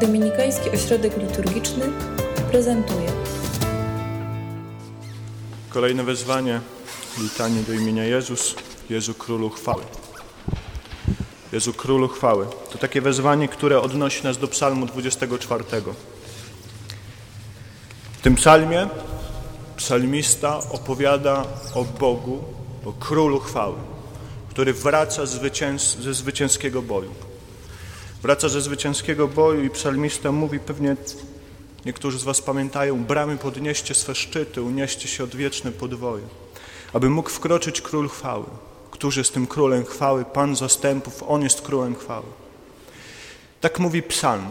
Dominikański Ośrodek Liturgiczny prezentuje Kolejne wezwanie, litanie do imienia Jezus, Jezu Królu Chwały. Jezu Królu Chwały. To takie wezwanie, które odnosi nas do psalmu 24. W tym psalmie psalmista opowiada o Bogu, o Królu Chwały, który wraca zwycięs ze zwycięskiego boju. Wraca ze zwycięskiego boju i psalmista mówi pewnie Niektórzy z Was pamiętają, bramy podnieście swe szczyty, unieście się odwieczne podwoje, aby mógł wkroczyć Król Chwały. Któż jest tym Królem Chwały? Pan zastępów, On jest Królem Chwały. Tak mówi psalm.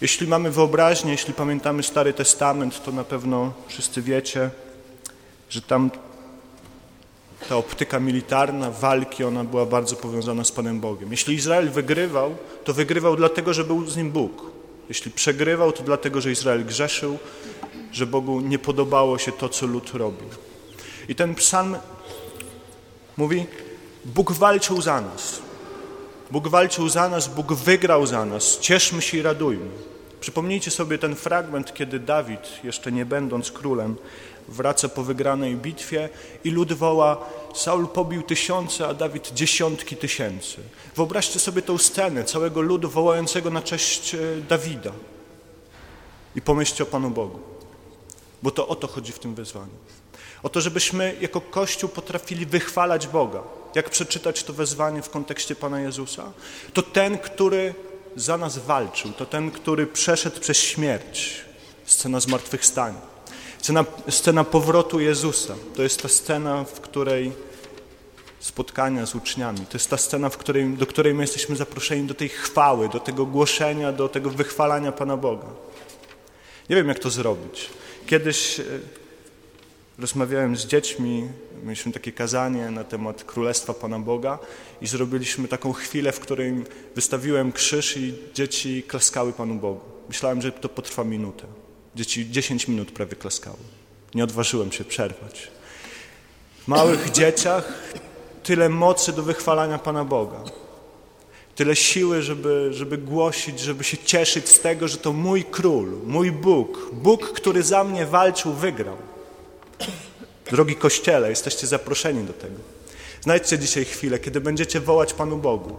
Jeśli mamy wyobraźnię, jeśli pamiętamy Stary Testament, to na pewno wszyscy wiecie, że tam ta optyka militarna, walki, ona była bardzo powiązana z Panem Bogiem. Jeśli Izrael wygrywał, to wygrywał dlatego, że był z nim Bóg. Jeśli przegrywał, to dlatego, że Izrael grzeszył, że Bogu nie podobało się to, co lud robił. I ten psalm mówi, Bóg walczył za nas. Bóg walczył za nas, Bóg wygrał za nas. Cieszmy się i radujmy. Przypomnijcie sobie ten fragment, kiedy Dawid, jeszcze nie będąc królem, wraca po wygranej bitwie i lud woła Saul pobił tysiące, a Dawid dziesiątki tysięcy. Wyobraźcie sobie tą scenę całego ludu wołającego na cześć e, Dawida i pomyślcie o Panu Bogu, bo to o to chodzi w tym wezwaniu. O to, żebyśmy jako Kościół potrafili wychwalać Boga. Jak przeczytać to wezwanie w kontekście Pana Jezusa? To ten, który za nas walczył, to ten, który przeszedł przez śmierć, scena zmartwychwstania. Scena, scena powrotu Jezusa to jest ta scena, w której spotkania z uczniami, to jest ta scena, w której, do której my jesteśmy zaproszeni do tej chwały, do tego głoszenia, do tego wychwalania Pana Boga. Nie wiem, jak to zrobić. Kiedyś e, rozmawiałem z dziećmi, mieliśmy takie kazanie na temat Królestwa Pana Boga i zrobiliśmy taką chwilę, w której wystawiłem krzyż i dzieci klaskały Panu Bogu. Myślałem, że to potrwa minutę. Dzieci 10 minut prawie klaskały. Nie odważyłem się przerwać. W małych dzieciach tyle mocy do wychwalania Pana Boga. Tyle siły, żeby, żeby głosić, żeby się cieszyć z tego, że to mój król, mój Bóg, Bóg, który za mnie walczył, wygrał. Drogi Kościele, jesteście zaproszeni do tego. Znajdźcie dzisiaj chwilę, kiedy będziecie wołać Panu Bogu.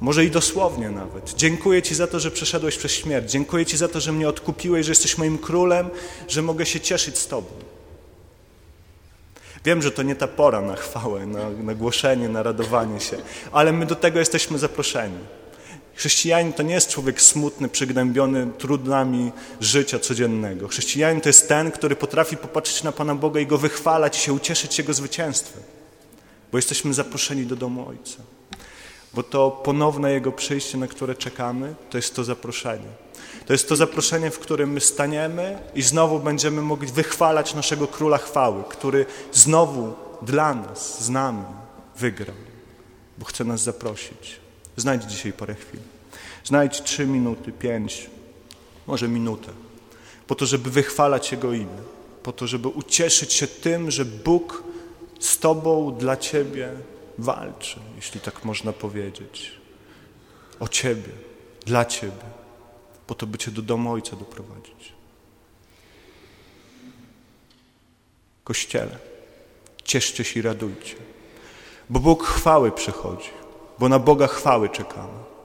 Może i dosłownie nawet. Dziękuję Ci za to, że przeszedłeś przez śmierć. Dziękuję Ci za to, że mnie odkupiłeś, że jesteś moim królem, że mogę się cieszyć z Tobą. Wiem, że to nie ta pora na chwałę, na, na głoszenie, na radowanie się, ale my do tego jesteśmy zaproszeni. Chrześcijanin to nie jest człowiek smutny, przygnębiony trudnami życia codziennego. Chrześcijanin to jest ten, który potrafi popatrzeć na Pana Boga i Go wychwalać i się ucieszyć Jego zwycięstwem, bo jesteśmy zaproszeni do domu Ojca bo to ponowne Jego przyjście, na które czekamy, to jest to zaproszenie. To jest to zaproszenie, w którym my staniemy i znowu będziemy mogli wychwalać naszego Króla Chwały, który znowu dla nas, z nami wygrał, bo chce nas zaprosić. Znajdź dzisiaj parę chwil. Znajdź trzy minuty, pięć, może minutę, po to, żeby wychwalać Jego imię, po to, żeby ucieszyć się tym, że Bóg z Tobą, dla Ciebie walczy, jeśli tak można powiedzieć, o Ciebie, dla Ciebie, po to, by Cię do domu Ojca doprowadzić. Kościele, cieszcie się i radujcie, bo Bóg chwały przychodzi, bo na Boga chwały czekamy.